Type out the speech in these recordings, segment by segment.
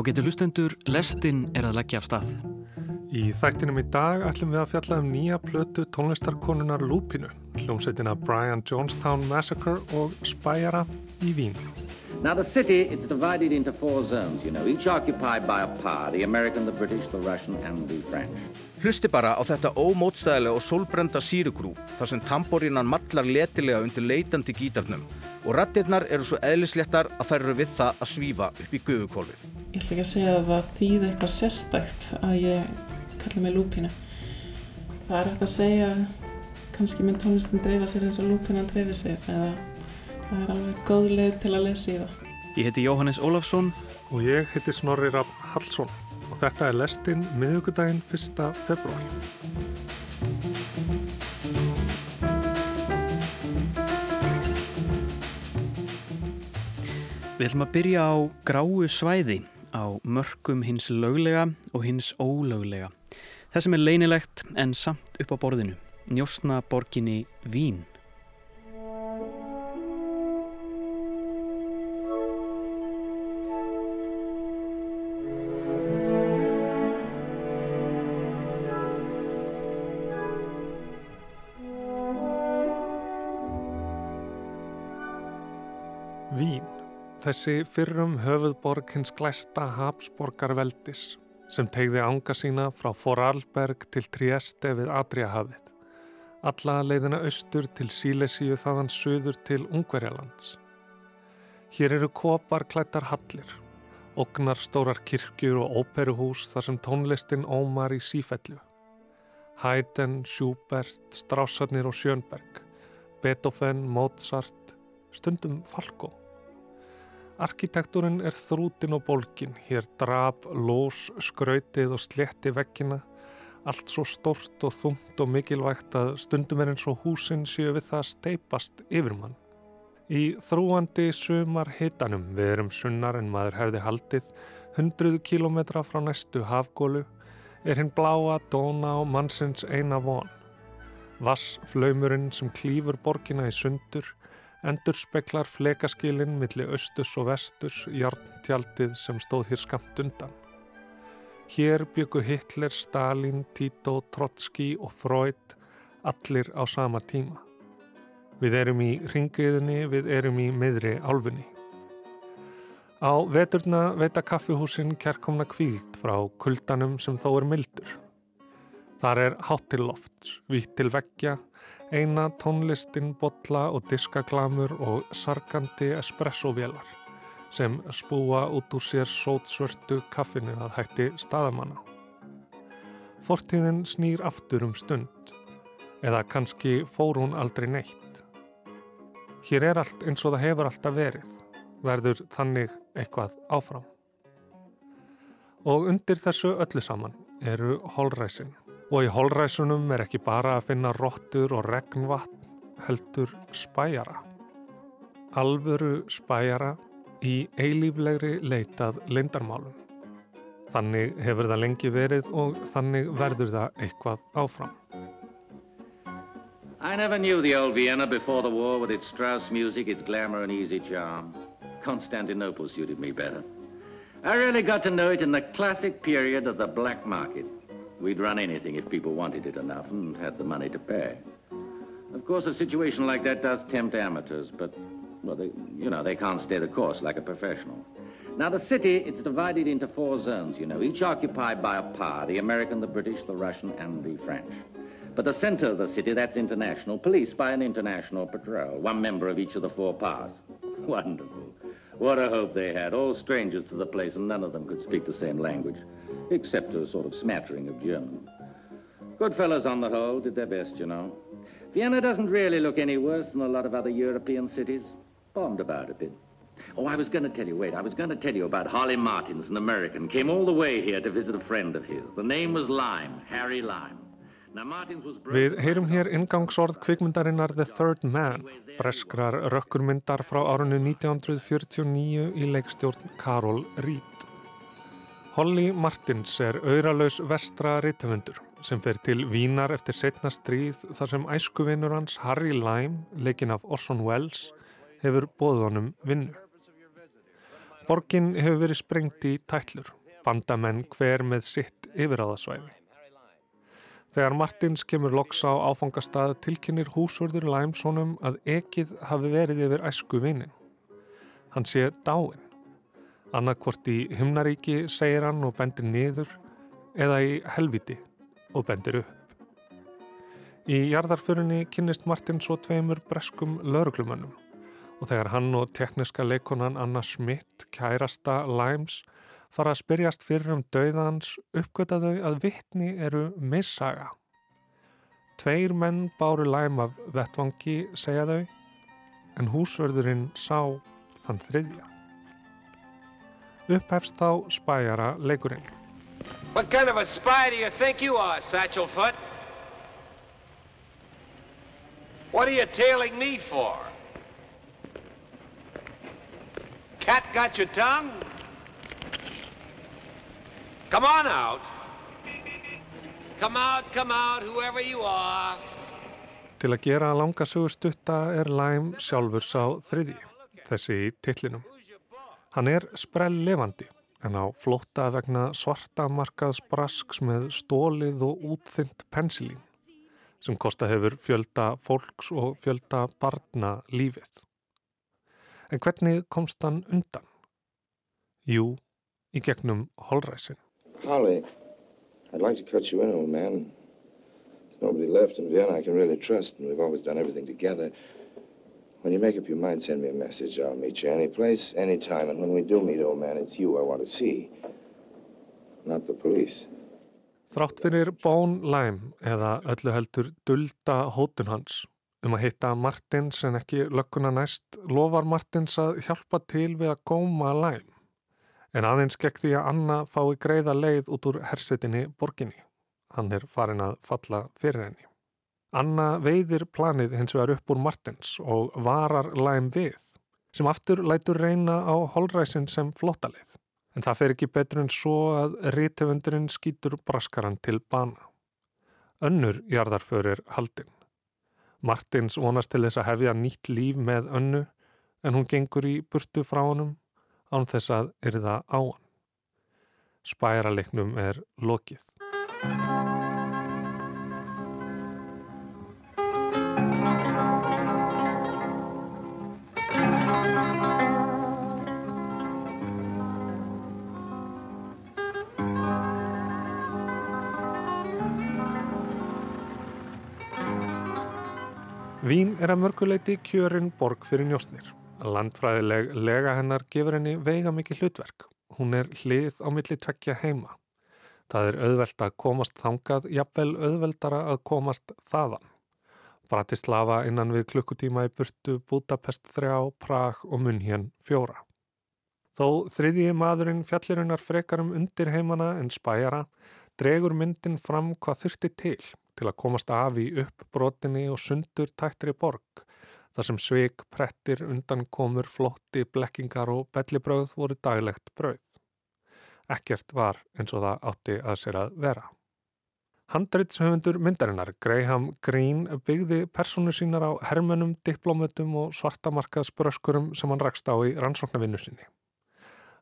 Ágættu lustendur, lestinn er að leggja af stað. Í þættinum í dag ætlum við að fjalla um nýja plötu tónlistarkonunar Lúpinu, hljómsveitina Brian Jonestown Massacre og Spæjara í Vín. Now the city, it's divided into four zones, you know, each occupied by a power, the American, the British, the Russian and the French. Hlusti bara á þetta ómótstæðilega og sólbrenda sírugrú þar sem tamborínan mallar letilega undir leitandi gítarnum og rattirnar eru svo eðlisléttar að þær eru við það að svífa upp í guðukvolvið. Ég ætla ekki að segja að það þýði eitthvað sérstækt að ég kalla mig lúpina. Það er hægt að segja kannski minn tónlistin dreifa sér eins og lúpina dreifi sér eða það er alveg góð leið til að lesa í það. Ég heiti Jóhannes Ólafsson og ég heiti Snorri Raffn Hallsson og þetta er lestinn miðugudaginn 1. februar. Við ætlum að byrja á gráu svæði á mörgum hins löglega og hins ólöglega. Það sem er leinilegt en samt upp á borðinu. Njósna borginni. Vín, þessi fyrrum höfuðborg hins glæsta Habsborgarveldis sem tegði ánga sína frá Forarlberg til Trieste við Adriahafið. Alla leiðina austur til Sílesíu þaðan söður til Ungverjalands. Hér eru kopar klættar hallir, ognar stórar kirkjur og óperuhús þar sem tónlistin ómar í sífellu. Haydn, Schubert, Straussarnir og Schönberg, Beethoven, Mozart, stundum Falko. Arkitektúrin er þrútin og bólkin, hér drab, lós, skrautið og sletti vekkina, allt svo stort og þungt og mikilvægt að stundum er eins og húsin séu við það steipast yfir mann. Í þrúandi sumar hitanum við erum sunnar en maður hefði haldið hundruðu kílometra frá næstu hafgólu er hinn bláa dóna á mannsins eina von. Vassflaumurinn sem klýfur borgina í sundur endur speklar flekaskilinn millir austus og vestus hjarntjaldið sem stóð hér skamt undan. Hér byggu Hitler, Stalin, Tito, Trotski og Freud allir á sama tíma. Við erum í ringiðinni, við erum í miðri álfunni. Á veturna veita kaffihúsin kærkomna kvíld frá kuldanum sem þó er mildur. Þar er háttiloft, vitt til veggja, eina tónlistin, botla og diskaglamur og sargandi espressovélar sem spúa út úr sér sótsvörtu kaffinu að hætti staðamanna. Fortíðin snýr aftur um stund, eða kannski fór hún aldrei neitt. Hér er allt eins og það hefur alltaf verið, verður þannig eitthvað áfram. Og undir þessu öllu saman eru holræsin. Og í holræsunum er ekki bara að finna róttur og regnvatn, heldur spæjara. Alvöru spæjara í eilíflegri leitað leindarmálum. Þannig hefur það lengi verið og þannig verður það eitthvað áfram. I never knew the old Vienna before the war with its Strauss music, its glamour and easy charm. Constantinople suited me better. I really got to know it in the classic period of the black market. We'd run anything if people wanted it enough and had the money to pay. Of course, a situation like that does tempt amateurs, but, well, they, you know, they can't stay the course like a professional. Now, the city, it's divided into four zones, you know, each occupied by a power, the American, the British, the Russian, and the French. But the center of the city, that's international, policed by an international patrol, one member of each of the four powers. Wonderful. What a hope they had, all strangers to the place, and none of them could speak the same language, except a sort of smattering of German. Good fellows on the whole, did their best, you know. Vienna doesn't really look any worse than a lot of other European cities. Bombed about a bit. Oh, I was going to tell you, wait, I was going to tell you about Holly Martins, an American. Came all the way here to visit a friend of his. The name was Lime, Harry Lime. Við heyrum hér ingangsorð kvikmyndarinnar The Third Man, breskrar rökkurmyndar frá árunni 1949 í leikstjórn Karol Reed. Holly Martins er auðralaus vestra reytöfundur sem fer til Vínar eftir setna stríð þar sem æskuvinnur hans Harry Lime, leikinn af Orson Welles, hefur bóðunum vinnu. Borgin hefur verið sprengt í tætlur, bandamenn hver með sitt yfiráðasvæði. Þegar Martins kemur loks á áfangastað tilkynir húsvörður Læmssonum að ekið hafi verið yfir æsku vinin. Hann sé dáin. Annarkvort í himnaríki segir hann og bendir niður eða í helviti og bendir upp. Í jarðarförunni kynnist Martin svo tveimur breskum lauruglumönnum og þegar hann og tekniska leikonan Anna Schmidt, kærasta Limes, fara að spyrjast fyrir um dauðans uppgöta þau að vittni eru missaga. Tveir menn báru Lime af vettvangi, segja þau, en húsverðurinn sá þann þriðja. Upphefst þá spæjara leikurinn. What kind of a spy do you think you are, Satchelfoot? What are you tailing me for? Cat got your tongue? Come on out. Come out, come out, whoever you are. Til að gera langa sögustutta er Læm sjálfur sá þriði, þessi í tillinum. Hann er sprell levandi en á flotta vegna svarta markaðs brasks með stólið og útþynt pensilín sem kosta hefur fjölda fólks og fjölda barna lífið. En hvernig komst hann undan? Jú, í gegnum holræsin. Holly, I'd like to cut you in, old man. There's nobody left in Vienna I can really trust, and we've always done everything together. When you make up your mind, send me a message. I'll meet you any place, any time. And when we do meet, old man, it's you I want to see, not the police. Þrátt fyrir Bón Læm eða öllu heldur dulda hótun hans um að hitta Martins en ekki lökkuna næst lofar Martins að hjálpa til við að góma Læm. En aðeins gegn því að Anna fái greiða leið út úr hersetinni borginni. Hann er farin að falla fyrir henni. Anna veiðir planið hins vegar upp úr Martins og varar Læm við sem aftur lætur reyna á holræsin sem flottalið. En það fer ekki betur en svo að rítöfundurinn skýtur braskaran til bana. Önnur jarðarförir haldinn. Martins vonast til þess að hefja nýtt líf með önnu en hún gengur í burtu frá honum án þess að yrða á hann. Spæraleiknum er lokið. Vín er að mörguleiti kjörinn borg fyrir njósnir. Landfræðileg lega hennar gefur henni veiga mikið hlutverk. Hún er hlið á milli tvekkja heima. Það er auðvelt að komast þangað, jafnvel auðveldara að komast þaðan. Bratislava innan við klukkutíma í burtu, Budapest 3, Prag og Munhjön 4. Þó þriðji maðurinn fjallirinnar frekarum undir heimana en spæjara dregur myndin fram hvað þurfti til til að komast af í uppbrotinni og sundur tættri borg þar sem sveik, prettir, undankomur, flotti, blekkingar og bellibröð voru daglegt bröð. Ekkert var eins og það átti að sér að vera. Handreitshöfundur myndarinnar Graham Greene byggði personu sínar á hermönum, diplomötum og svartamarkaðsbröskurum sem hann rakst á í rannsóknarvinnu sinni.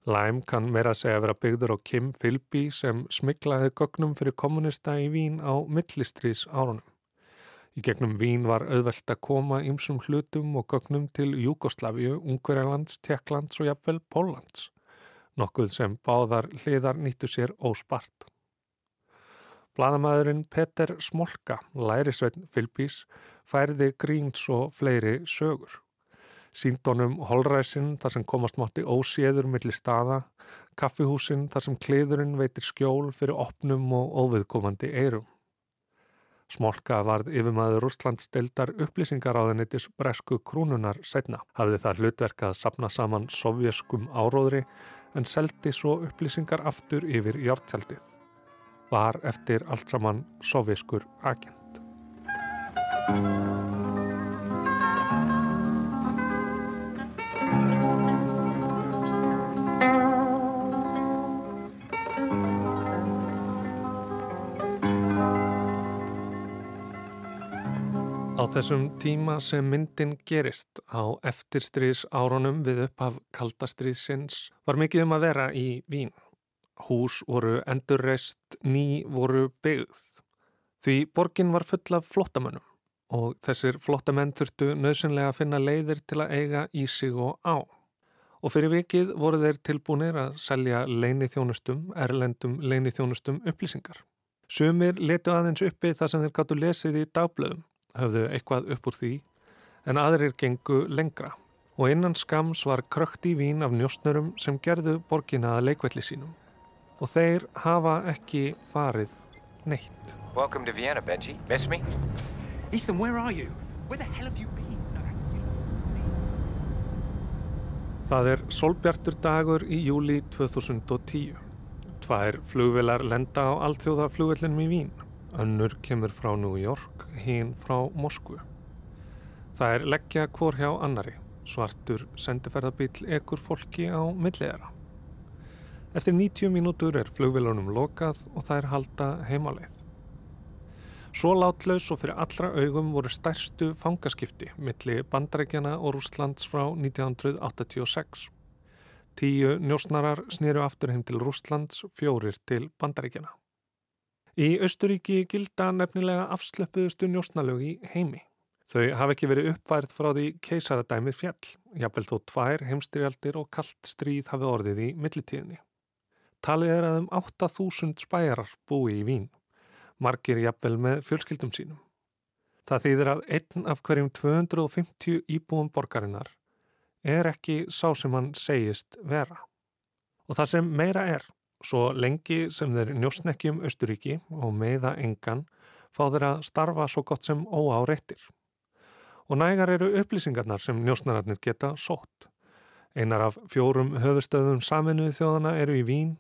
Lime kann meira að segja að vera byggður á Kim Philby sem smiklaði gögnum fyrir kommunista í Vín á millistrís árunum. Í gegnum Vín var auðvelt að koma ymsum hlutum og gögnum til Júgoslavíu, Ungverjalands, Tjekklands og jafnvel Póllands, nokkuð sem báðar hliðar nýttu sér óspart. Bladamæðurinn Peter Smolka, lærisveitn Philbys, færði gríns og fleiri sögur síndónum holræsin þar sem komast mátti óséður millir staða, kaffihúsin þar sem kliðurinn veitir skjól fyrir opnum og óviðkomandi eirum. Smolka varð yfirmaður Rústlands deildar upplýsingar á þennitis bresku krúnunar setna. Hafði það hlutverkað sapna saman sovjeskum áróðri en seldi svo upplýsingar aftur yfir hjártjaldið. Var eftir allt saman sovjeskur agent. Þessum tíma sem myndin gerist á eftirstrís árunum við upphaf kaldastriðsins var mikið um að vera í Vín. Hús voru endurreist, ný voru byggð. Því borgin var full af flottamönnum og þessir flottamenn þurftu nöðsynlega að finna leiðir til að eiga í sig og á. Og fyrir vikið voru þeir tilbúinir að selja leini þjónustum, erlendum leini þjónustum upplýsingar. Sumir letu aðeins uppi það sem þeir gáttu lesið í dagblöðum höfðu eitthvað upp úr því en aðrir gengu lengra og innan skams var krökt í vín af njóstnurum sem gerðu borgina að leikvelli sínum og þeir hafa ekki farið neitt. Welcome to Vienna, Benji. Miss me? Ethan, where are you? Where the hell have you been? Það er solbjartur dagur í júli 2010. Tvær flugvelar lenda á allþjóðaflugvellinum í Vín. Önnur kemur frá New York, hinn frá Moskvu. Það er leggja hvor hjá annari. Svartur sendiferðabill ekur fólki á milliðara. Eftir 90 mínútur er flugvilunum lokað og það er halda heimaleið. Svo látlaus og fyrir allra augum voru stærstu fangaskipti milli bandarækjana og Rúslands frá 1986. Tíu njósnarar snýru aftur heim til Rúslands, fjórir til bandarækjana. Í Östuríki gilda nefnilega afslöpuðustu njósnalög í heimi. Þau hafa ekki verið uppværið frá því keisaradæmið fjall, jafnvel þó tvær heimstyrjaldir og kallt stríð hafi orðið í millitíðinni. Talið er að um 8000 spæjarar búi í Vín, margir jafnvel með fjölskyldum sínum. Það þýðir að einn af hverjum 250 íbúum borgarinnar er ekki sá sem hann segist vera. Og það sem meira er, Svo lengi sem þeir njósnekki um Östuríki og meða engan fá þeir að starfa svo gott sem óáreittir. Og nægar eru upplýsingarnar sem njósnararnir geta sótt. Einar af fjórum höfustöðum saminuði þjóðana eru í Vín,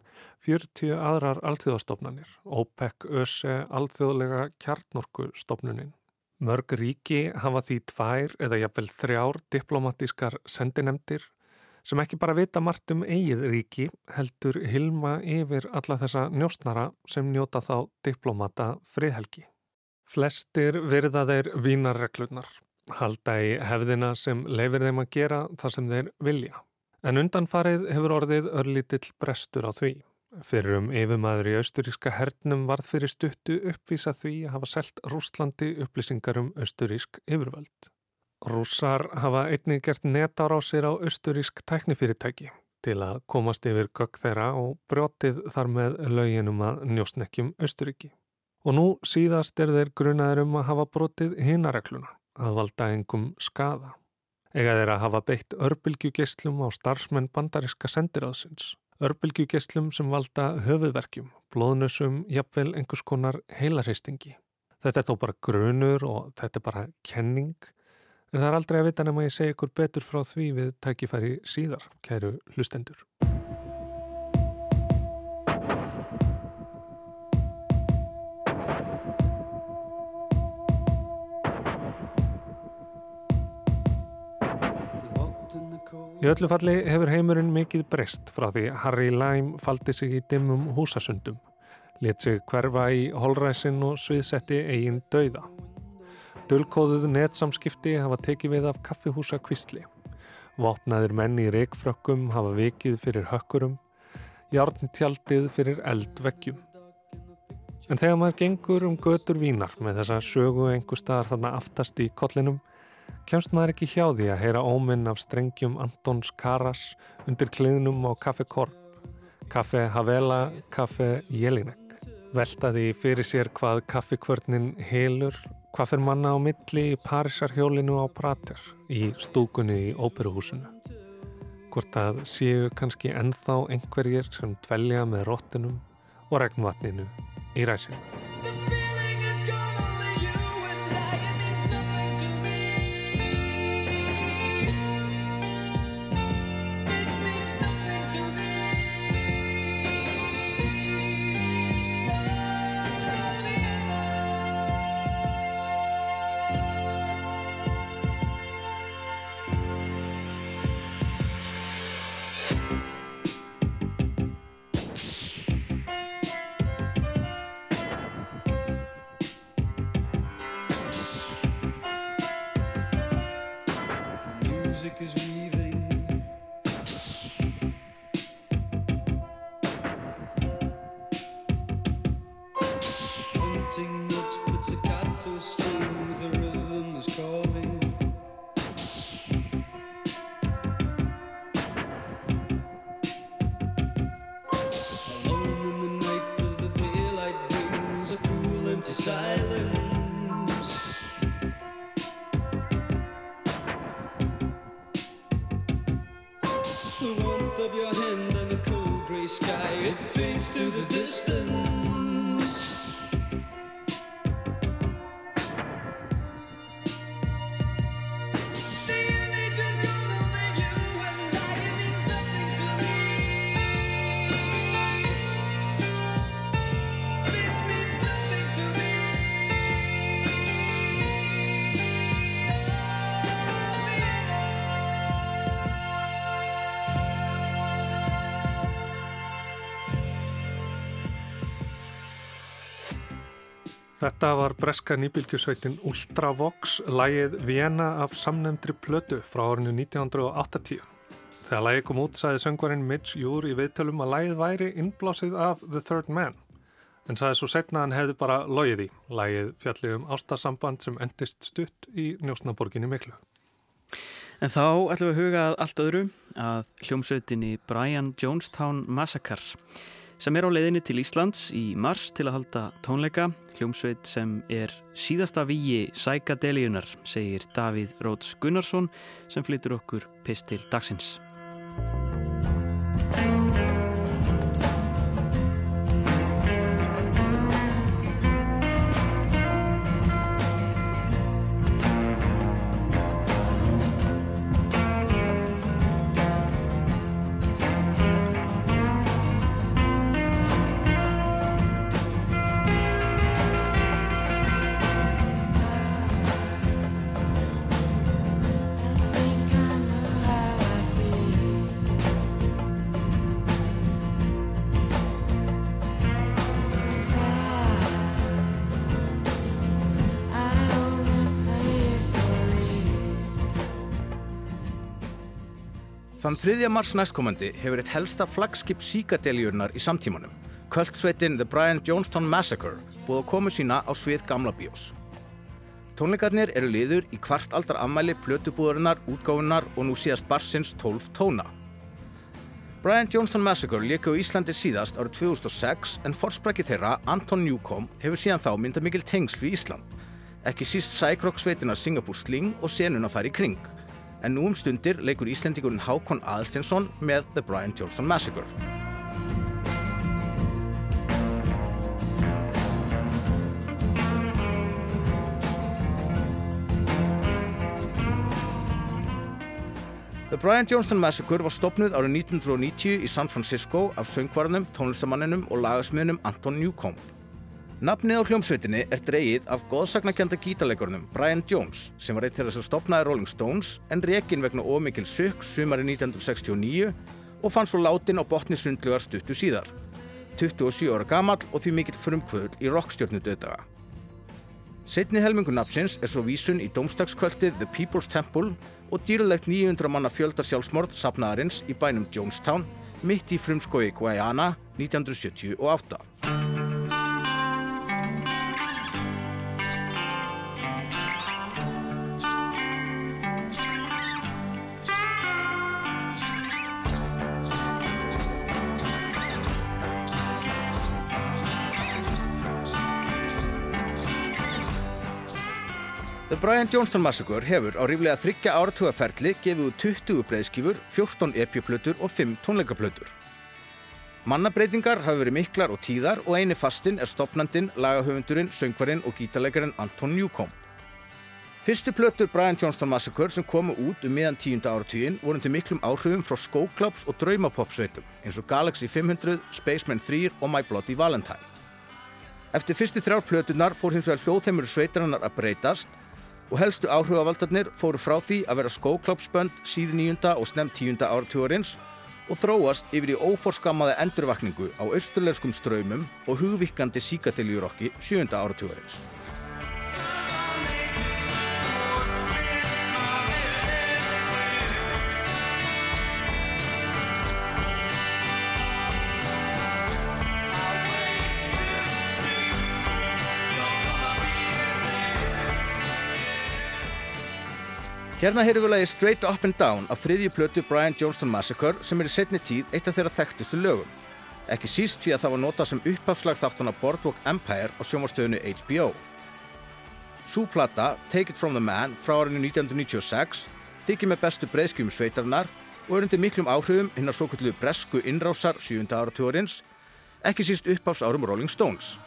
40 aðrar alþjóðastofnanir, OPEC, ÖSE, alþjóðlega kjarnorkustofnunin. Mörg ríki hafa því tvær eða jafnvel þrjár diplomatískar sendinemdir sem ekki bara vita margt um eigið ríki heldur hilma yfir alla þessa njóstnara sem njóta þá diplomata friðhelgi. Flestir virða þeir vínarreglunar, halda í hefðina sem leifir þeim að gera það sem þeir vilja. En undanfarið hefur orðið örlítill brestur á því. Fyrir um yfirmaður í austuríska hernum varð fyrir stuttu uppvísa því að hafa selt Rúslandi upplýsingar um austurísk yfirvöld. Rússar hafa einnig gert netar á austurísk tæknifyrirtæki til að komast yfir gögg þeirra og brjótið þar með löginum að njósnekkjum austuríki. Og nú síðast er þeir grunaður um að hafa brotið hinaregluna að valda engum skada. Ega þeir að hafa beitt örbylgjugesslum á starfsmenn bandariska sendiráðsins. Örbylgjugesslum sem valda höfuðverkjum, blóðnusum, jafnvel einhvers konar heilarheistingi. Þetta er þó bara grunur og þetta er bara kenning En það er aldrei að vita nema ég segi ykkur betur frá því við tækifæri síðar, kæru hlustendur. Í öllu falli hefur heimurinn mikið breyst frá því Harry Lime faldi sig í dimmum húsasundum, let sig hverfa í holræsin og sviðsetti eigin dauða. Dölkóðuð netsamskipti hafa tekið við af kaffihúsa kvistli. Vopnaðir menn í reikfrökkum hafa vikið fyrir hökkurum, járntjaldið fyrir eldveggjum. En þegar maður gengur um götur vínar með þessa sögu einhver staðar þarna aftast í kollinum, kemst maður ekki hjá því að heyra óminn af strengjum Antons Karas undir kliðnum á kaffe Korp, kaffe Havela, kaffe Jelinek. Veltaði fyrir sér hvað kaffekvörnin helur Hvað fyrir manna á milli í Parísarhjólinu á Prater í stúkunni í óperuhúsinu? Hvort að séu kannski ennþá einhverjir sem dvelja með róttunum og regnvatninu í ræsinu. Þetta var breska nýbylgjusveitin Ultravox, lægið Vienna af samnefndri plötu frá árinu 1980. Þegar lægið kom út sagði söngvarinn Mitch Júr í viðtölum að lægið væri innblásið af The Third Man. En sagði svo setna hann hefði bara logið í, lægið fjallið um ástasamband sem endist stutt í njósnaborginni miklu. En þá ætlum við að huga allt öðru að hljómsveitinni Brian Jonestown Massacre sem er á leiðinni til Íslands í mars til að halda tónleika. Hljómsveit sem er síðasta víi sækadelíunar, segir Davíð Róts Gunnarsson sem flyttur okkur pistil dagsins. 3. mars næstkomandi hefur eitt helsta flagskip síkadeljunar í samtímanum, kvöldsveitin The Brian Jonestown Massacre, búið að komu sína á svið gamla bíós. Tónleikarnir eru liður í kvart aldar ammæli plötubúðurinnar, útgáfunar og nú síðast barsins 12 tóna. Brian Jonestown Massacre leika á Íslandi síðast árið 2006 en forspræki þeirra, Anton Newcomb, hefur síðan þá myndað mikil tengsl við Ísland. Ekki síst Cycrock sveitina Singapore Sling og senuna þar í kring. En nú um stundir leikur Íslendingurinn Hákon Aðalstinsson með The Brian Jonestown Massacre. The Brian Jonestown Massacre var stopnuð árið 1990 í San Francisco af söngvarnum, tónlistamanninum og lagasmiðnum Anton Newcomb. Nafnið á hljómsveitinni er dreyið af góðsagnakjanda gítarleikurunum Brian Jones sem var eitt þeirra sem stopnaði Rolling Stones en rekin vegna ómikil sukk sumari 1969 og fann svo látin á botni sundlugar stuttu síðar. 27 ára gamall og því mikill frumkvöðl í rockstjórnu döðdaga. Setni helmingu nafnsins er svo vísun í domstagskvöldið The People's Temple og dýrulegt 900 manna fjöldar sjálfsmorð sapnaðarins í bænum Jonestown mitt í frumskói Guyana 1978. The Brian Jonestown Massacre hefur á ríflega þryggja áratugaferli gefið út 20 breiðskífur, 14 epjuplötur og 5 tónleikaplötur. Mannabreitingar hafa verið miklar og tíðar og eini fastinn er stopnandinn, lagahöfundurinn, söngvarinn og gítarleikarinn Anton Newcomb. Fyrstu plötur Brian Jonestown Massacre sem komu út um miðan tíunda áratuginn voru til miklum áhrifum frá skóklaps og draumapopsveitum eins og Galaxy 500, Spaceman 3 og My Bloody Valentine. Eftir fyrstu þrjár plötunar fór hins vegar hljóðheimur sveitarinnar að breytast og helstu áhrifavaldarnir fóru frá því að vera skóklapsbönd síð nýjunda og snem tíunda áratugurins og þróast yfir í óforskamaði endurvakningu á austurlerskum ströymum og hugvikandi síkatiljurokki sjönda áratugurins. Hérna heyrum við lagi Straight Up and Down af þriðju plötu Brian Johnston Massacre sem er í setni tíð eitt af þeirra þekktustu lögum. Ekki síst því að það var notað sem upphafslag þáttuna Boardwalk Empire á sjómarstöðinu HBO. Súplata Take It From The Man frá árinu 1996 þykir með bestu breyðskjum sveitarinnar og er undir miklum áhrifum hinnar svo kvöldu bresku innrásar 7. áratúarins, ekki síst uppáfs árum Rolling Stones.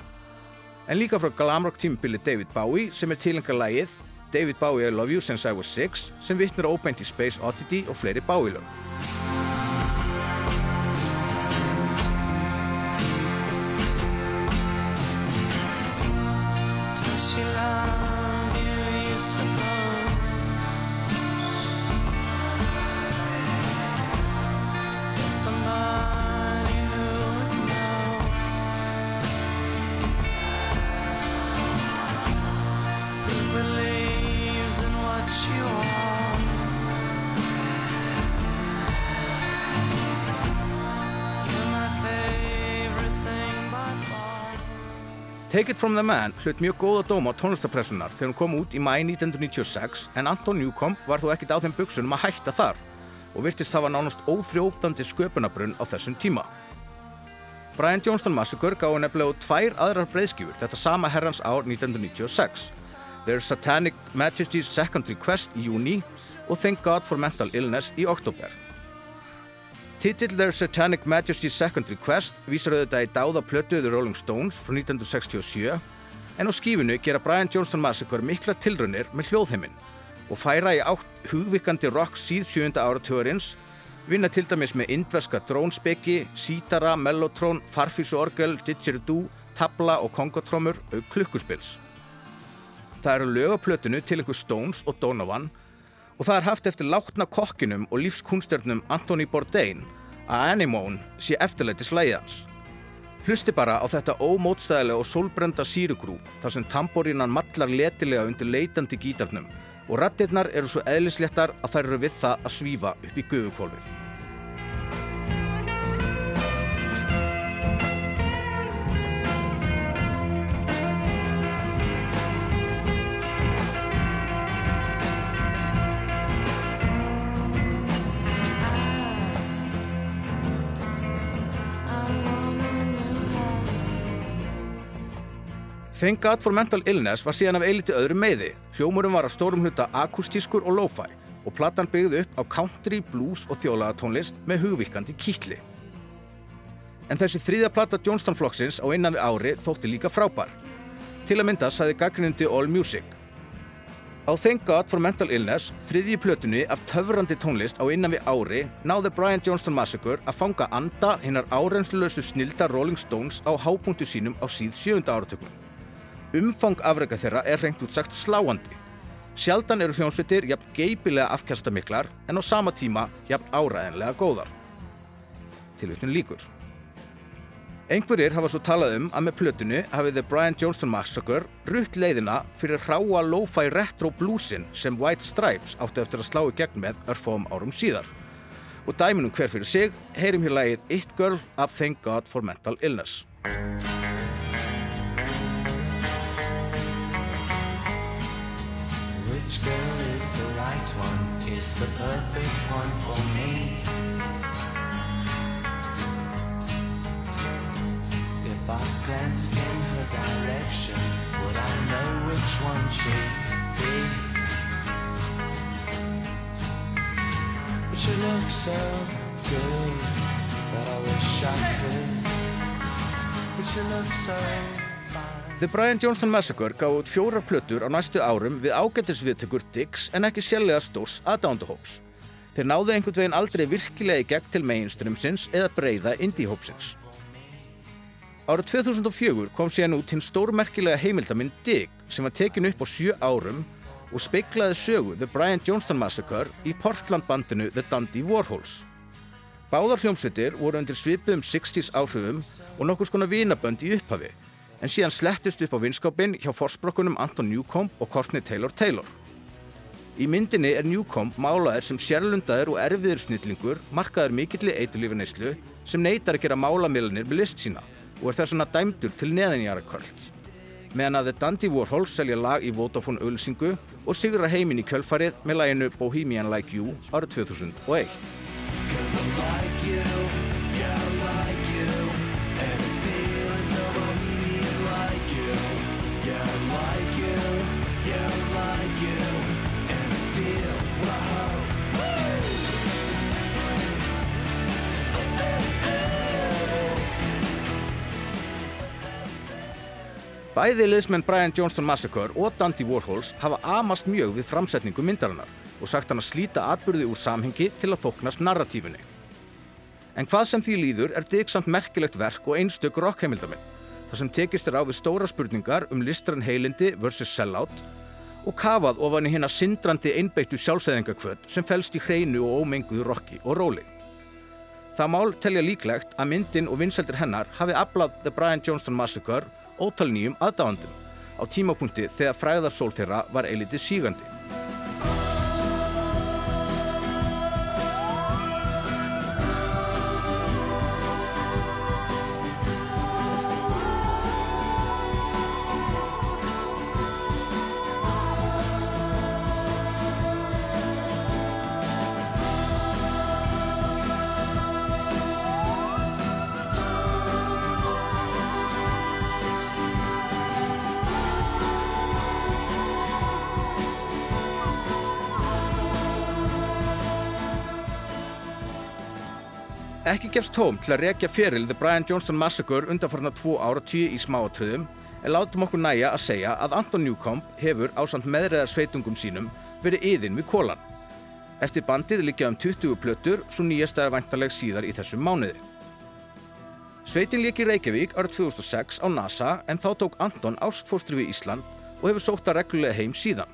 En líka frá glamrock tímubili David Bowie sem er tilenga lægið David Bowie I Love You Since I Was Six sem vittnur óbeint í Space Oddity og fleiri Bowie-lög. Take It From The Man hlut mjög góða dóma á tónlistapressunar þegar hún kom út í mæ 1996 en Anton Newcomb var þó ekkit á þeim buksunum að hætta þar og virtist hafa nánast óþrjóftandi sköpunabrunn á þessum tíma. Brian Johnston Massacre gáði nefnilega út tvær aðrar breyðskjúfur þetta sama herrans ár 1996 Their Satanic Majesty's Second Request í júni og Thank God for Mental Illness í oktober. Titill Their Satanic Majesty's Second Request vísar auðvitað í dáða plötuðu Rolling Stones frá 1967 en á skífinu gera Brian Johnston Massacre mikla tilraunir með hljóðheiminn og færa í átt hugvikandi rock síð sjönda áratugurins vinna til dæmis með indverska drónspeki, sítara, mellotrón, farfísuorgel, didgeridoo, tabla og kongotrómur auk klukkuspils. Það eru lögaplötinu til einhver Stones og Donovan og það er haft eftir látna kokkinum og lífskunstjörnum Anthony Bourdain að Anemone sé eftirleiti slæðans. Hlusti bara á þetta ómótstæðilega og sólbrenda sírugrúf þar sem tamborínan mallar letilega undir leitandi gítarnum og rattirnar eru svo eðlisléttar að þær eru við það að svífa upp í guðukvolfið. Thank God for Mental Illness var síðan af eiliti öðru meiði. Hljómurum var að stórum hluta akustískur og lo-fi og platan byggði upp á country, blues og þjólaðatónlist með hugvíkandi kýtli. En þessi þriðja plata Johnston flokksins á innan við ári þótti líka frábær. Til að mynda saði gaggrinandi All Music. Á Thank God for Mental Illness, þriðji plötunni af töfrandi tónlist á innan við ári, náði Brian Johnston Massacre að fanga anda hinnar áreynslulösu snilda Rolling Stones á hápunktu sínum á síð sjönda áratöknum. Umfang afrega þeirra er reynd út sagt sláandi. Sjaldan eru hljónsveitir jafn geipilega afkastamiklar en á sama tíma jafn áræðinlega góðar. Tilvitnum líkur. Einhverjir hafa svo talað um að með plötinu hafið The Brian Johnston Massacre rutt leiðina fyrir hráa lo-fi retro bluesin sem White Stripes áttu eftir að slá í gegn með örfóum árum síðar. Og dæminum hver fyrir sig heyrim hér lagið It Girl af Thank God for Mental Illness. The perfect one for me? If I glanced in her direction, would I know which one she'd be? But she looks so good that I wish I could. But she looks so The Brian Johnston Massacre gaf út fjórar plötur á næstu árum við ágættisviðtökur Dix en ekki sérlega stórs aðdándahóps. Þeir náðu einhvern veginn aldrei virkilega í gegn til mainströmsins eða breyða indie-hópsins. Árið 2004 kom síðan út hinn stórmerkilega heimildaminn Dig sem var tekin upp á sjö árum og speiklaði sögu The Brian Johnston Massacre í Portland bandinu The Dundee Warhols. Báðar hljómsveitir voru undir svipuðum 60s áhrifum og nokkus konar vinabönd í upphafi en síðan slettist upp á vinskapin hjá forsbrokkunum Anton Newcomb og Courtney Taylor Taylor. Í myndinni er Newcomb málaðir sem sérlundaður og erfiður snillingur markaður mikilli eitulífaneyslu sem neytar að gera málamiðlanir með list sína og er þess vegna dæmdur til neðanjara kvöld. meðan að The Dandy Warhols selja lag í Vodafone auðlýsingu og sigra heiminn í kjölfarið með laginu Bohemian Like You árið 2001. Bæði liðsmenn Brian Johnston Massacre og Dandy Warhols hafa amast mjög við framsetningu myndarinnar og sagt hann að slíta atbyrði úr samhengi til að þóknast narratífunni. En hvað sem því líður er dig samt merkilegt verk og einstök rockheimildamind, þar sem tekist er á við stóra spurningar um listrann heilindi versus sellout og kafað ofan í hérna sindrandi einbeittu sjálfsæðingakvöld sem fælst í hreinu og ómenguðu rocki og róli. Það mál telja líklegt að myndin og vinseldir hennar hafi aflað The Brian Johnston Massacre ótal nýjum aðdáðandum á tímapunkti þegar fræðarsól þeirra var eilitið sígandi. Ekki gefst tóm til að rekja feril The Brian Johnston Massacre undanfarnar tvo ára tíu í smáatröðum en látum okkur næja að segja að Anton Newcomb hefur ásand meðræðar sveitungum sínum verið yðin við kólan. Eftir bandið liggja um 20 plötur svo nýjast er vantarleg síðar í þessum mánuði. Sveitin leik í Reykjavík árið 2006 á NASA en þá tók Anton ástfóstri við Ísland og hefur sótt að reglulega heim síðan.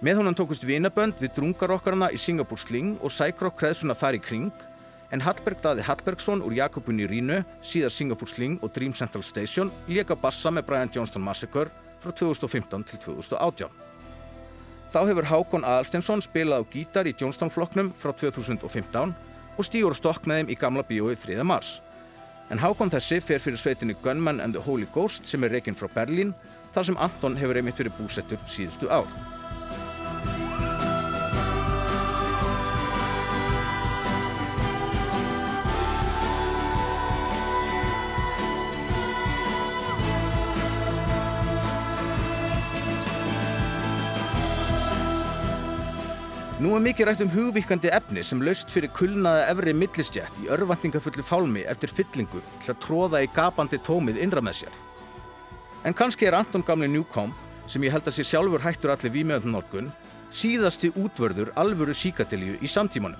Með honum tókust vinabönd við drungarokkarna í Singapore Sling og Cycrock kreðsuna þar í kring en Hallberg Daði Hallbergsson úr Jakobun í Rínu, síðar Singapore Sling og Dream Central Station léka bassa með Brian Johnston Massacre frá 2015 til 2018. Þá hefur Hákon Aðalstensson spilað á gítar í Johnston-flokknum frá 2015 og stígur stokk með þeim í gamla bíói 3. mars. En Hákon þessi fer fyrir sveitinni Gunman and the Holy Ghost sem er reikinn frá Berlín, þar sem Anton hefur einmitt verið búsettur síðustu ár. Nú er mikið rætt um hugvíkandi efni sem laust fyrir kulnaða efri millistjætt í örvendingafulli fálmi eftir fyllingu til að tróða í gapandi tómið innra með sér. En kannski er Anton gamli Newcomb, sem ég held að sé sjálfur hættur allir vímjöndunolkun, síðasti útvörður alvöru síkatilju í samtímanum.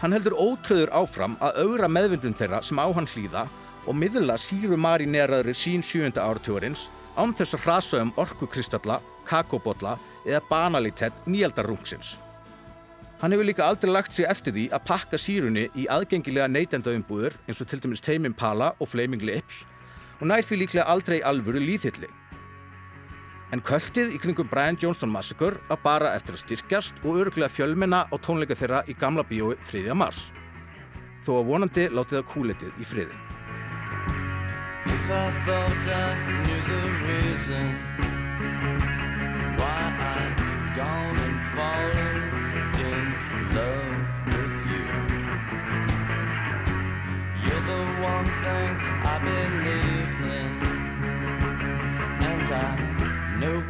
Hann heldur ótröður áfram að augra meðvindun þeirra sem á hann hlýða og miðla síru marineraðri sín sjújönda áratugurins án þess að hrasa um orkukristalla, kakobotla eða banalitet nýjaldarrungsins. Hann hefur líka aldrei lagt sig eftir því að pakka sírunni í aðgengilega neytendaumbúður eins og til dæmis Tame Impala og Flaming Lips og nær því líklega aldrei alvöru líðhylli. En kvöldið í kringum Brian Johnston Massacre að bara eftir að styrkjast og öruglega fjölmenna á tónleika þeirra í gamla bíói 3. mars. Þó að vonandi látið það kúletið í friði. Thing I believe in, and I know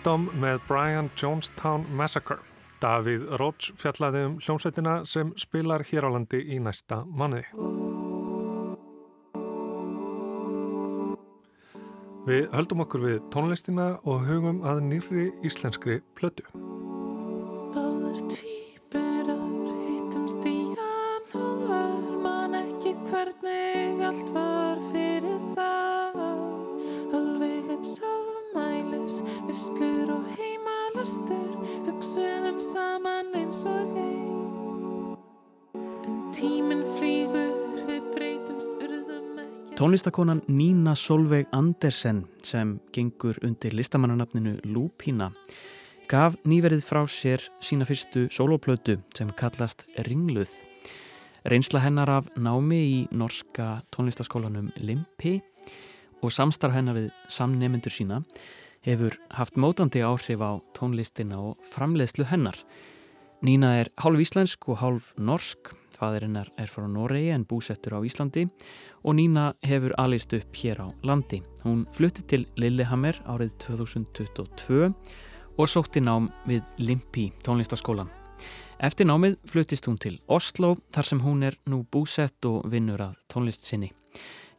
Wisdom með Brian Jonestown Massacre. Davíð Róts fjallaði um hljómsveitina sem spilar hér á landi í næsta manniði. Við höldum okkur við tónlistina og hugum að nýrri íslenskri plötu. Báður tvíburar hittumst í janúar Man ekki hvernig allt var visslur og heimalastur Hugsuðum saman eins og ein En tíminn flýgur, við breytumst urðum ekki Tónlistakonan Nína Solveig Andersen sem gengur undir listamannanafninu Lúpína gaf nýverið frá sér sína fyrstu soloplötu sem kallast Ringluð. Reynsla hennar af námi í norska tónlistaskólanum Limpi og samstarf hennar við samnemendur sína hefur haft mótandi áhrif á tónlistina og framleiðslu hennar. Nína er hálf íslensk og hálf norsk, fadir hennar er frá Noregi en búsettur á Íslandi og Nína hefur alist upp hér á landi. Hún flutti til Lillehammer árið 2022 og sótti nám við Limpi tónlistaskólan. Eftir námið fluttist hún til Oslo þar sem hún er nú búsett og vinnur að tónlist sinni.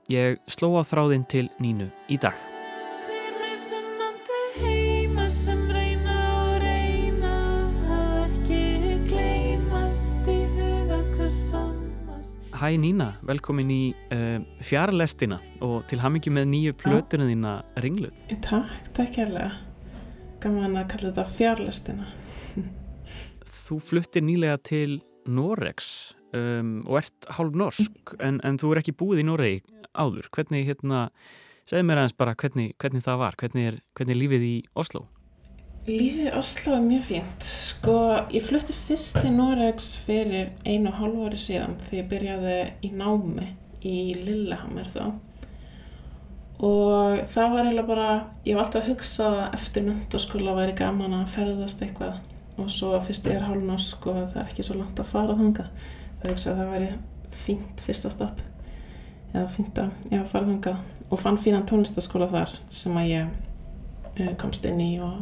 Ég sló á þráðinn til Nínu í dag. Hæ Nína, velkomin í uh, fjarlestina og til hamingi með nýju plötuna þína Ringluð. Takk, takk kærlega. Gaman að kalla þetta fjarlestina. Þú fluttir nýlega til Noregs um, og ert hálf norsk en, en þú er ekki búið í Noregi áður. Hvernig, hérna, segð mér aðeins bara hvernig, hvernig það var, hvernig er, hvernig er lífið í Oslo? Lífið í Oslo er mjög fínt. Sko, ég flutti fyrst til Noregs fyrir einu og hálfu ári síðan þegar ég byrjaði í námi í Lillehammer þá. Og það var eiginlega bara, ég var alltaf að hugsa eftir mentaskóla væri gaman að ferðast eitthvað og svo fyrst ég er hálfnorsk og það er ekki svo langt að fara þangað. Það hugsa að það væri fínt fyrsta stopp eða fínt að já, fara þangað og fann fínan tónlistaskóla þar sem að ég uh, komst inn í og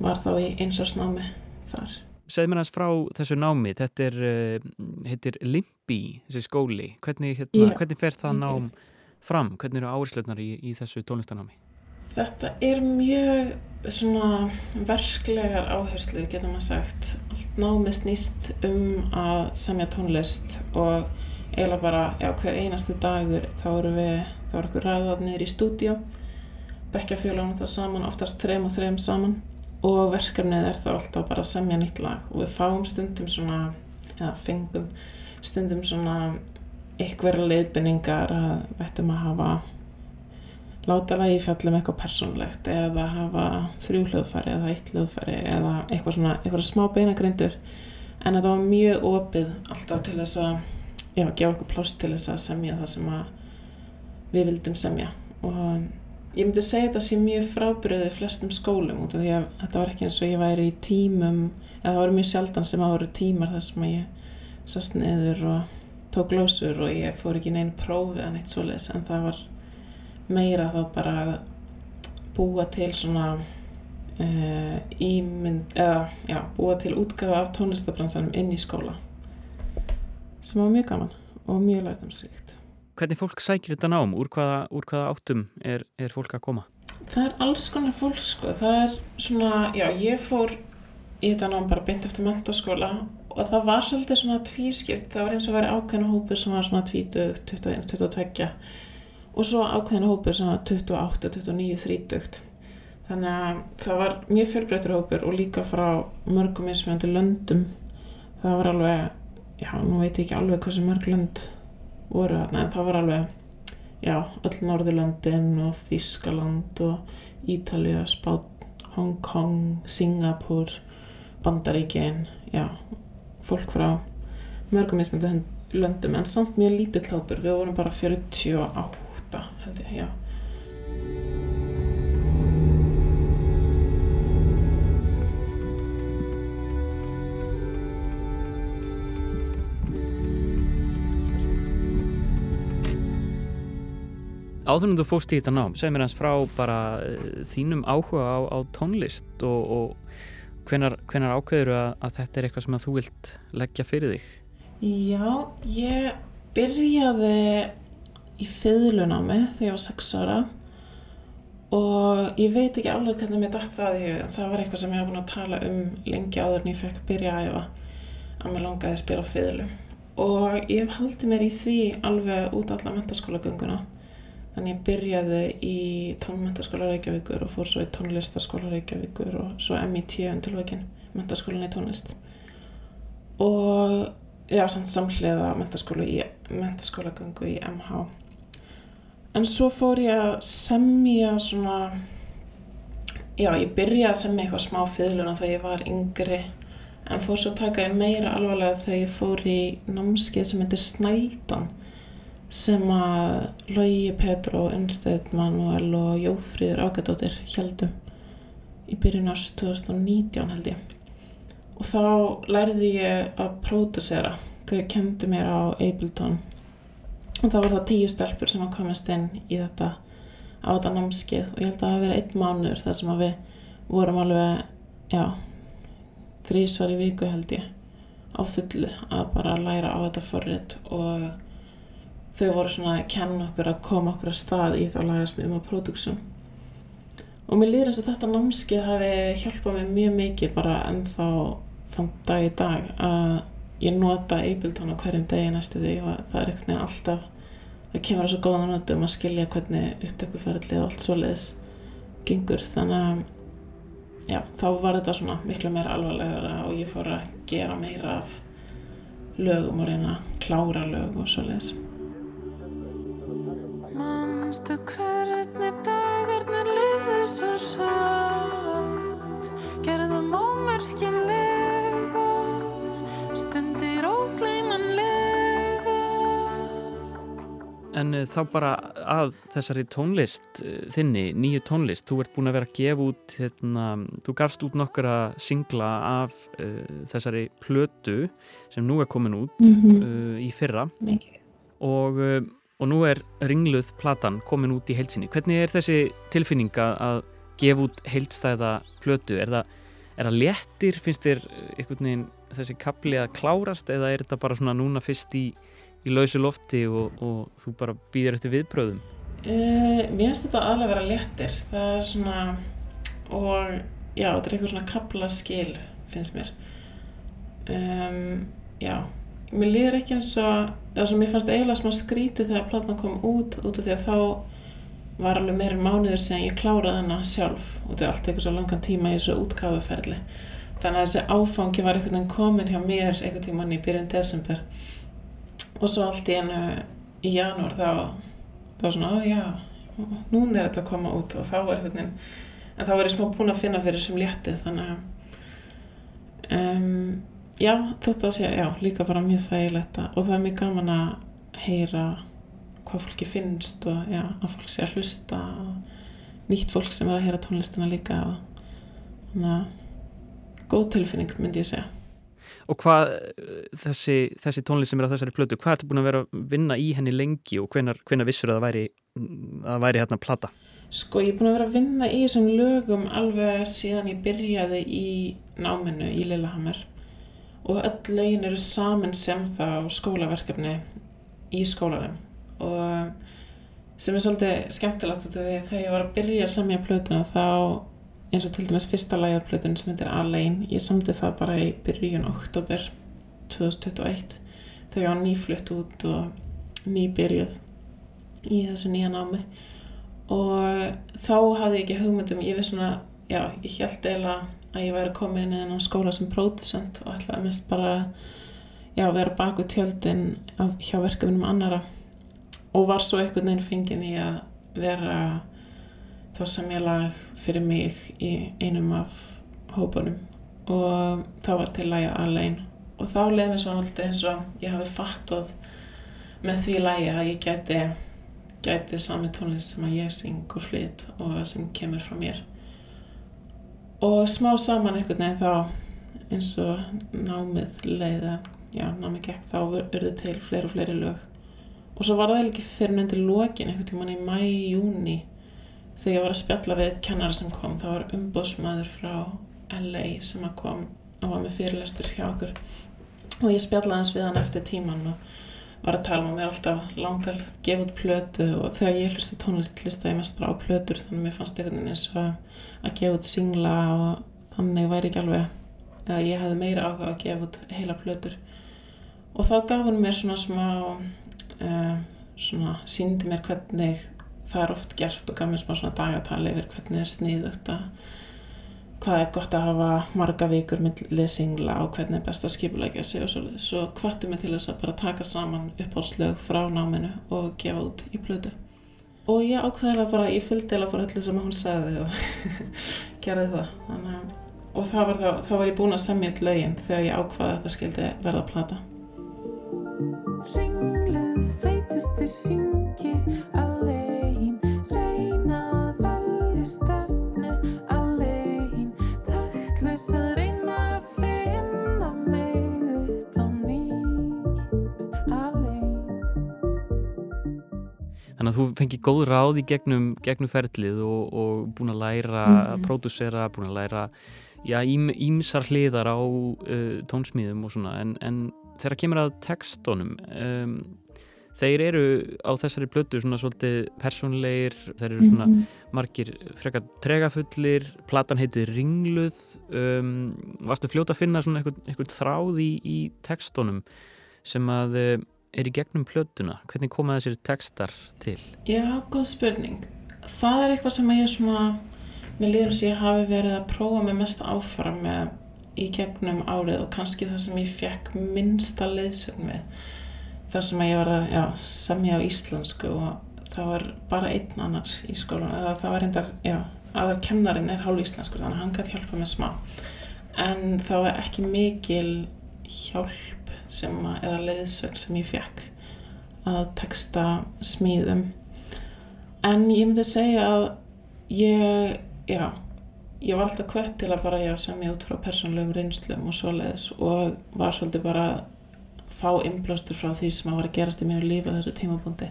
var þá í einsásnámi þar. Segð mér aðeins frá þessu námi, þetta er, uh, heitir Limpi, þessi skóli. Hvernig, hérna, hvernig fer það nám fram? Hvernig eru áherslunar í, í þessu tónlistanámi? Þetta er mjög svona verklegar áherslu, getur maður sagt. Allt námið snýst um að semja tónlist og eiginlega bara, já, hver einasti dagur þá eru við, þá eru okkur ræðað niður í stúdíu, bekkjafélagum þá saman, oftast þreim og þreim saman. Og verkefnið er þá alltaf bara að semja nýtt lag. Og við fáum stundum svona, eða fengum stundum svona ykkur leiðbynningar að við ættum að hafa láta lagi fjallum eitthvað persónlegt eða hafa þrjú hljóðfæri eða eitt hljóðfæri eða eitthvað svona, eitthvað smá beinagrindur. En þetta var mjög opið alltaf til þess að já, gefa okkur pláss til þess að semja það sem við vildum semja. Og ég myndi segja þetta sé mjög frábriðið flestum skólum út af því að þetta var ekki eins og ég væri í tímum eða það voru mjög sjaldan sem að voru tímar þar sem ég sast neður og tók glósur og ég fór ekki neinn prófi eða neitt svoleiðis en það var meira þá bara að búa til svona uh, ímynd eða já, búa til útgafa af tónlistabransanum inn í skóla sem var mjög gaman og mjög lærtamsríkt. Hvernig fólk sækir þetta nám? Úr hvaða, úr hvaða áttum er, er fólk að koma? Það er alls konar fólk sko, það er svona, já ég fór í þetta nám bara beint eftir mentaskóla og það var svolítið svona tvískipt, það var eins og væri ákveðna hópur sem var svona 20, 21, 22 og svo ákveðina hópur sem var 28, 29, 30 þannig að það var mjög fjölbreytur hópur og líka frá mörgum mismjöndi löndum það var alveg, já nú veit ég ekki alveg hversu mörg lönd voru þarna en það var alveg já, öll Norðurlöndin og Þískaland og Ítalía, Spán, Hong Kong, Singapur bandaríkin já, fólk frá mörgum mismundu löndum en samt mjög lítill hópur. Við vorum bara 48 held ég, já Áður en þú fóst í þetta nám, segð mér hans frá bara uh, þínum áhuga á, á tónlist og, og hvenar, hvenar ákveður að, að þetta er eitthvað sem þú vilt leggja fyrir þig? Já, ég byrjaði í fiðlunámi þegar ég var 6 ára og ég veit ekki alveg hvernig mér dætt það það var eitthvað sem ég hafa búin að tala um lengi áður en ég fekk byrja að æfa að mér langaði að spila fiðlu og ég haldi mér í því alveg út alla mentaskólagönguna þannig ég byrjaði í tónmentaskóla Reykjavíkur og fór svo í tónlistaskóla Reykjavíkur og svo MIT undirvökin, mentaskólan í tónlist. Og já, samt samhliða mentaskóla í MH en svo fór ég að semja svona já, ég byrjaði að semja eitthvað smá fiðluna þegar ég var yngri en fór svo að taka ég meira alvarlega þegar ég fór í námskeið sem heitir Snældan sem að Lógi Petró, Unstedt Manuel og Jófríður Ágadóttir heldum í byrjun árs 2019 held ég. Og þá lærði ég að pródusera þau kemdu mér á Ableton. Og það var það tíu stelpur sem að komast inn í þetta á þetta námskeið. Og ég held að það hafi verið einn mánur þar sem að við vorum alveg já þrísvar í viku held ég á fullu að bara læra á þetta forrið og þau voru svona að kenna okkur að koma okkur að stað í þá lagasmiðum og próduksum og mér líður eins og þetta námskið hafi hjálpað mér mjög mikið bara ennþá þann dag í dag að ég nota Ableton á hverjum degi næstu því og það er veginn alltaf það kemur að svo góða notu um að skilja hvernig upptökuferðlið og allt svo leiðis gengur. Þannig að já, þá var þetta svona miklu meira alvarlega og ég fór að gera meira af lögum og reyna að klára lög og svo leiðis Manstu hvernig dagarnir liðu svo satt Gerðum ómerkinlegar Stundir ógleymanlegar En uh, þá bara að þessari tónlist uh, þinni, nýju tónlist, þú ert búin að vera að gefa út, hérna, þú gafst út nokkura singla af uh, þessari plötu sem nú er komin út mm -hmm. í fyrra Mikið. og og nú er ringluð platan komin út í heilsinni. Hvernig er þessi tilfinning að gefa út heilstæða plötu? Er það, er það léttir? Finnst þér einhvern veginn þessi kapli að klárast eða er þetta bara svona núna fyrst í, í lausu lofti og, og þú bara býðir eftir viðbröðum? Uh, mér finnst þetta aðlega vera léttir. Það er svona, og já, þetta er eitthvað svona kaplaskil finnst mér. Um, já, mér líður ekki eins og þess að mér fannst eiginlega smá skrítið þegar platna kom út út af því að þá var alveg meirinn mánuður sem ég kláraði hana sjálf og þetta er allt eitthvað svo langan tíma í þessu útkáfuferli þannig að þessi áfangi var einhvern veginn komin hjá mér einhvern tíman í byrjun desember. Og svo allt í enu í janúar þá þá var svona, ó já núna er þetta að koma út. Og þá var einhvern veginn en þá var ég smá búin að finna fyrir sem léttið þannig að um, já, þetta sé, já, líka bara mjög þægilegt og það er mjög gaman að heyra hvað fólki finnst og já, að fólk sé að hlusta nýtt fólk sem er að heyra tónlistina líka þannig að góð tilfinning myndi ég segja Og hvað þessi, þessi tónlist sem er á þessari plötu, hvað ertu búin að vera að vinna í henni lengi og hvenar, vissur að það væri að væri hérna plata? Sko ég er búin að vera að vinna í þessum lögum alveg síðan ég byrjaði í náminu í Lillehammer og öll lögin eru saman sem þá skólaverkefni í skólanum. Og sem er svolítið skemmtilegt þegar ég var að byrja að samja plötuna þá eins og til dæmis fyrsta lægað plötun sem heitir Allein ég samti það bara í byrjun oktober 2021 þegar ég var nýflutt út og nýbyrjuð í þessu nýja námi. Og þá hafði ég ekki hugmyndum ég veist svona, já, ég held eila að ég væri komin inn á skóla sem pródusent og ætlaði mest bara já, vera baku tjöldin hjá verkefnum annara og var svo einhvern veginn fengin í að vera þá sem ég lag fyrir mig í einum af hópunum. Og þá var til lægið Alein. Og þá leiði mér svona alltaf eins og ég hafi fattað með því lægi að ég gæti gæti sami tónlist sem að ég syng og flyt og sem kemur frá mér og smá saman einhvern veginn þá eins og námið leiða já, námið gekk þá urðu til fleiri og fleiri lög. Og svo var það ekki fyrir nefndir lokin einhvern tíman í mæ, júni þegar ég var að spjalla við kennara sem kom. Það var umbóðsmaður frá LA sem að kom og var með fyrirlestur hjá okkur. Og ég spjallaði hans við hann eftir tíman og var að tala um að mér alltaf langar gefa út plötu og þegar ég hlusta tónlist hlusta ég mest bara á plötur þannig að mér fannst einhvern veginn eins og að gefa út singla og þannig væri ekki alveg eða ég hefði meira áhuga að gefa út heila plötur. Og þá gaf hann mér svona smá uh, svona síndi mér hvernig það er oft gert og gaf mér smá svona dagatali yfir hvernig er sniðugt að hvað er gott að hafa marga vikur með singla og hvernig er best að skipulegja sig og svolítið. Svo hvartu mig til þess að bara taka saman uppáhaldslög frá náminu og gefa út í plödu. Og ég ákveðilega bara, ég fylgdi eða bara öllu sem hún sagði og gerði það. Þannig, og það var þá, þá var ég búin að semja eitt lögin þegar ég ákvaði að það skildi verða að plata. Þannig að þú fengið góð ráð í gegnum, gegnum ferlið og, og búin að læra að pródúsera, búin að læra já, ím, ímsar hliðar á uh, tónsmíðum og svona. En, en þegar kemur að textunum um, þeir eru á þessari blötu svona svolítið persónleir þeir eru svona Mhm. margir frekar tregafullir, platan heitir Ringluð. Um, varstu fljóta að finna svona einhvern, einhvern þráð í, í textunum sem að er í gegnum plötuna hvernig koma þessir textar til? Já, góð spurning. Það er eitthvað sem ég svona, mér líður að ég hafi verið að prófa mig mest áfram með í gegnum árið og kannski það sem ég fekk minnsta leiðsögn við. þar sem ég var að já, semja á íslensku og það var bara einn annars í skólan eða það var reyndar, já, aðar kennarin er hálf íslenskur þannig að hann gæti hjálpa mér smá en það var ekki mikil hjálp sem eða leiðsögn sem ég fekk að texta smíðum. En ég myndi segja að ég, já ég var alltaf kvött til að bara já, semja út frá persónlegum reynslum og svoleiðis og var svolítið bara fá innblástur frá því sem að var að gerast í mínu lífi á þessu tímabúndi.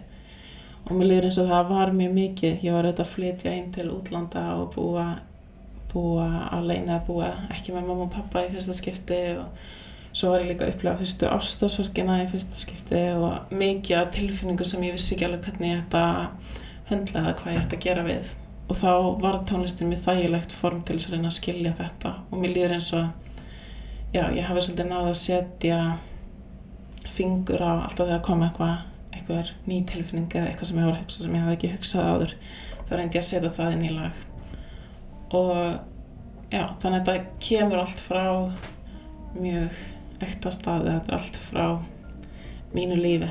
Og mér líður eins og það var mjög mikið. Ég var auðvitað að flytja inn til útlanda og búa búa alveg að búa ekki með mamma og pappa í fyrsta skipti og svo var ég líka að upplega fyrstu ástasorgina í fyrsta skipti og mikið af tilfinningum sem ég vissi ekki alveg hvernig ég ætta að höndla það hvað ég ætta að gera við. Og þá var tónlistin mér þægilegt form til þess að reyna að skilja þetta. Og mér líður eins og já, ég hafi svolítið náða að setja fingur á alltaf þegar kom eitthvað eitthvað ný tilfinning eða eitthvað sem ég var að hugsa sem ég hafði ekki hugsað áður þá reyndi ég að setja það inn í lag. Og já, þannig að þetta kemur allt frá mjög ekta staði, þetta er allt frá mínu lífi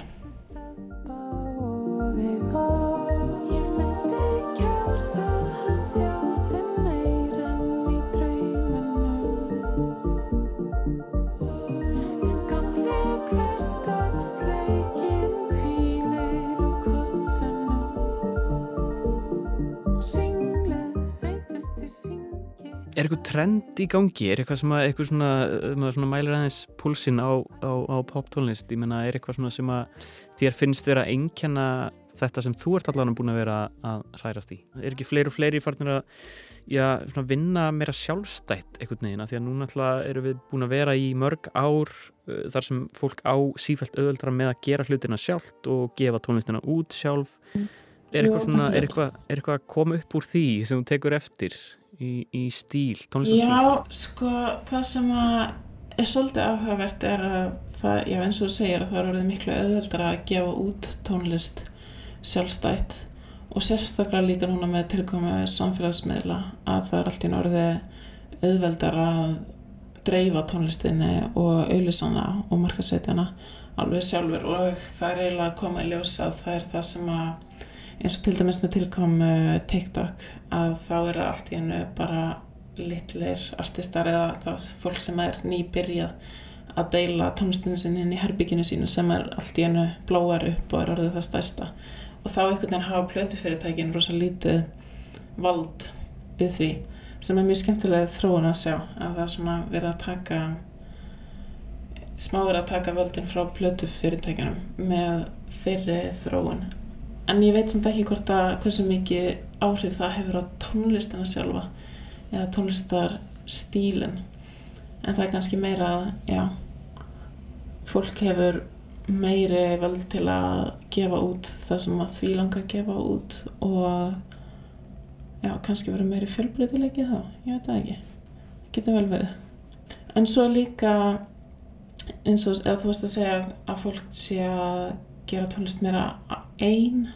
Er eitthvað trend í gangi? Er eitthvað sem að, eitthvað svona, maður svona mælir aðeins púlsinn á, á, á poptónlist? Ég menna, er eitthvað svona sem að þér finnst vera einkenna þetta sem þú ert allan búin að vera að hrærast í? Er ekki fleiri og fleiri farnir að já, svona vinna meira sjálfstætt einhvern veginn? Því að núna alltaf eru við búin að vera í mörg ár uh, þar sem fólk á sífælt auðvöldra með að gera hlutina sjálft og gefa tónlistina út sjálf. Er eitthvað, svona, er eitthvað, er eitthvað að koma upp úr því sem þú tekur eftir? Í, í stíl, tónlistastíl? Já, sko, það sem er svolítið áhugavert er að það, já eins og þú segir að það er orðið miklu auðveldar að gefa út tónlist sjálfstætt og sérstaklega líka núna með tilkomu samfélagsmiðla að það er allt í orðið auðveldar að dreifa tónlistinni og auðlisana og markasetjana alveg sjálfur og það er eiginlega að koma í ljósa að það er það sem að eins og til dæmis með tilkomu TikTok að þá er allt í hennu bara litlir artistar eða þá fólk sem er nýbyrjað að deila tónlistinu sinni inn í herbygginu sínu sem er allt í enu blóar upp og er orðið það stærsta. Og þá einhvern veginn hafa plötufyrirtækin rosa lítið vald við því sem er mjög skemmtilega þróun að sjá að það er svona verið að taka smá verið að taka völdin frá plötufyrirtækjanum með þeirri þróun en ég veit samt ekki hvort að hversu mikið áhrif það hefur á tónlistina sjálfa eða tónlistarstílin en það er kannski meira að já, fólk hefur meiri völd til að gefa út það sem að því langar að gefa út og já, kannski verið meiri fjölbreytilegi þá, ég veit það ekki. Getur vel verið. En svo líka eins og eða þú veist að segja að fólk sé að gera tónlist meira einn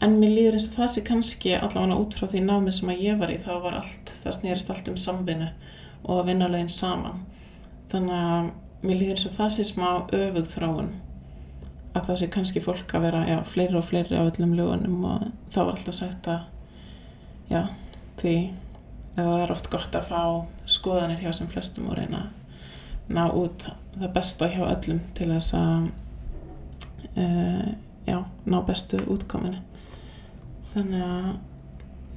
en mér líður eins og það sé kannski allavega út frá því námi sem að ég var í þá var allt, það snerist allt um samvinnu og að vinna lögin saman. Þannig að mér líður eins og það sé smá öfug þráun að það sé kannski fólk að vera já, fleiri og fleiri á öllum lögunum og þá var alltaf sagt að já, því að það er oft gott að fá skoðanir hjá sem flestum og reyna ná út það besta hjá öllum til þess að uh, já, ná bestu útkominu þannig að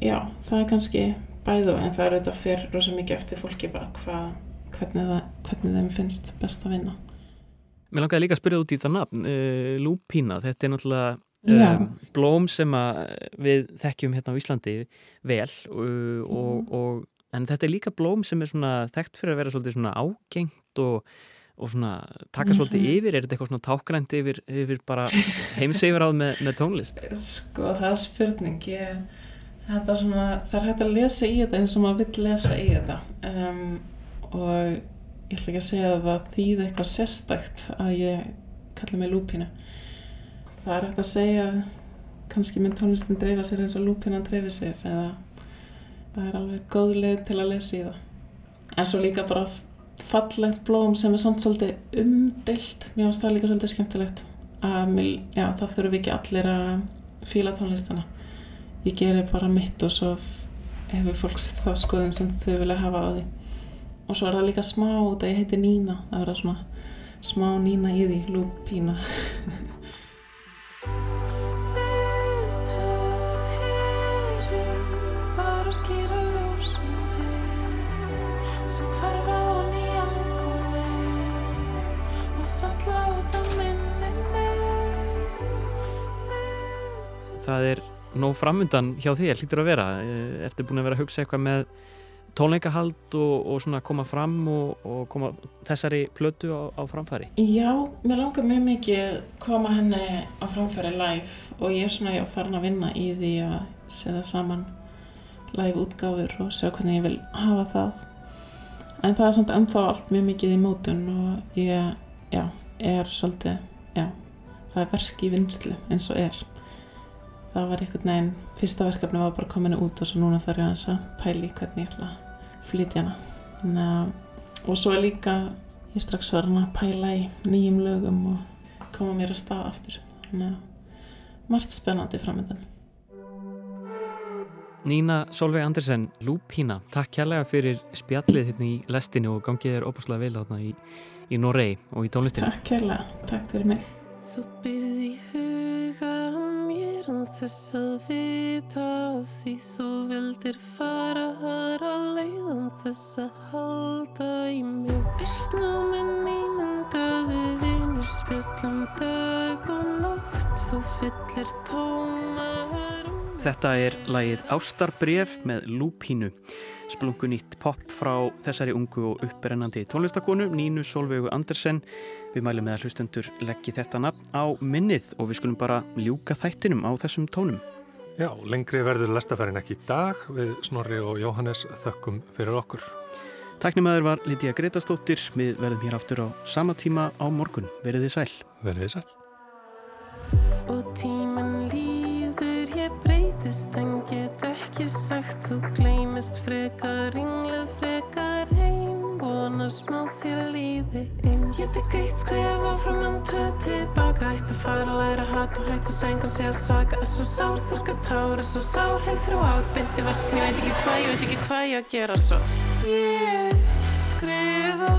já, það er kannski bæðu en það er auðvitað fyrr rosa mikið eftir fólki bara hvað, hvernig, það, hvernig þeim finnst best að vinna. Mér langaði líka að spyrja út í það nafn uh, Lúpína, þetta er náttúrulega um, blóm sem við þekkjum hérna á Íslandi vel uh, og, og, en þetta er líka blóm sem er svona þekkt fyrir að vera svolítið svona ágengt og, og svona taka svolítið Mhm. yfir, er þetta eitthvað svona tákgrænt yfir, yfir bara heimseyfiráð með, með tónlist? Sko það er spurning ég, þetta er svona, það er hægt að lesa í þetta eins og maður vill lesa í þetta um, og ég ætla ekki að segja að það þýði eitthvað sérstækt að ég kalli mig lúpínu það er hægt að segja kannski mynd tónlistin dreifa sér eins og lúpínan dreifi sér eða það er alveg góð leið til að lesa í það en svo líka bara fallegt blóm sem er samt svolítið umdelt mér finnst það líka svolítið skemmtilegt mér, já, það þurfum ekki allir að fíla tónlistana ég gerir bara mitt og svo hefur fólks þá skoðin sem þau vilja hafa á því. Og svo er það líka smá út að ég heiti Nína það verða svona smá Nína í því lúpína Það er nóg framundan hjá þér, hlýtur að vera Eh, Ertu búin að vera að hugsa eitthvað með tónleikahald og, og svona koma fram og, og koma þessari plötu á, á framfæri? Já, mér langar mjög mikið koma henni á framfæri live og ég er svona já, farin að vinna í því að setja saman live útgáfur og sjá hvernig ég vil hafa það. En það er samt ennþá allt mjög mikið í mótun og ég, já, er svolítið, já, það er verk í vinslu eins og er. Það var einhvern veginn, fyrsta verkefni var bara kominu út og svo núna þarf ég aðeins að pæli hvernig ég ætla að flytja hana. Þannig að og svo er líka ég strax farin að pæla í nýjum lögum og koma mér að stað aftur þannig að margt spennandi framöndan Nína Solveig Andersen, Lúpína, takk kærlega fyrir spjallið hérna í lestinu og gangið þér óbúslega vel þarna í, í Norei og í tónlistinu. Takk kærlega, takk fyrir mig Þú byrði í huga mér án þess að vita af því þú vildir fara aðra leið án þess að halda í mig Versnáminn ímyndaði vinur spjöllum dag og nótt. Þú fyllir tómar Þetta er lagið Ástarbref með Lúpínu, splungunýtt pop frá þessari ungu og upprennandi tónlistakonu Nínu Solveigu Andersen. Við mælum með að hlustendur leggji þetta nafn á minnið og við skulum bara ljúka þættinum á þessum tónum. Já, lengri verður lestaferinn ekki í dag við Snorri og Jóhannes þökkum fyrir okkur. Tæknimaður var Lítiða Gretastóttir, við verðum hér aftur á sama tíma á morgun. Verið þið sæl. Verið þið sæl. Og tíminn líður, ég breytist en get ekki sagt Þú gleymist frekar, ringluð frekar Vona smá þér líði eins Ég tek eitt skrif áfram en tvö tilbaka Eitt að fara að læra hatt og hægt að senga sig að saga. Er svo sár, þurka tár, er svo sár heil þrjú ár. Byndi vaskin, ég veit ekki hvað, ég veit ekki hvað ég að gera svo. Ég skrifa